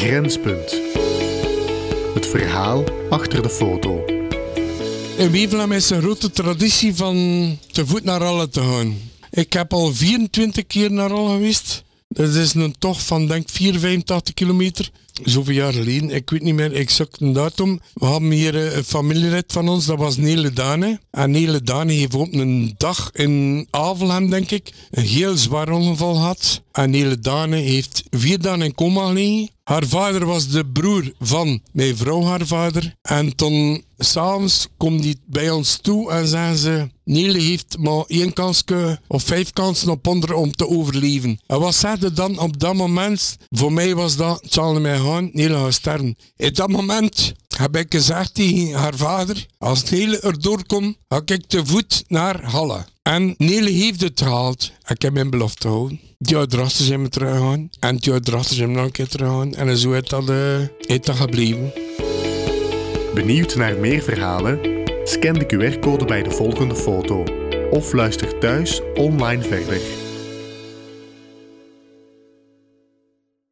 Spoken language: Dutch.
Grenspunt. Het verhaal achter de foto. In Wevelam is een grote traditie van te voet naar Alle te gaan. Ik heb al 24 keer naar Alle geweest. Dat is een tocht van denk 4, 85 kilometer. Zoveel jaar geleden, ik weet niet meer exact een datum. We hadden hier eh, een familielid van ons, dat was Nele Dane. En Nele Dane heeft op een dag in Avelhem, denk ik, een heel zwaar ongeval gehad. En Nele Dane heeft vier dagen in coma gelegen. Haar vader was de broer van mijn vrouw, haar vader. En toen, s'avonds, komt hij bij ons toe en zeggen ze... Nele heeft maar één kans of vijf kansen op onder om te overleven. En wat zei dan op dat moment? Voor mij was dat, het zal mij gaat sterven. In dat moment heb ik gezegd tegen haar vader, als Nele erdoor komt, ga ik te voet naar Halle. En Nele heeft het gehaald. Ik heb mijn belofte gehouden. Die ouderachter zijn me teruggegaan. En die ouderachter zijn me nog een keer teruggegaan. En zo is dat, uh, is dat gebleven. Benieuwd naar meer verhalen? Scan de QR-code bij de volgende foto. Of luister thuis online verder.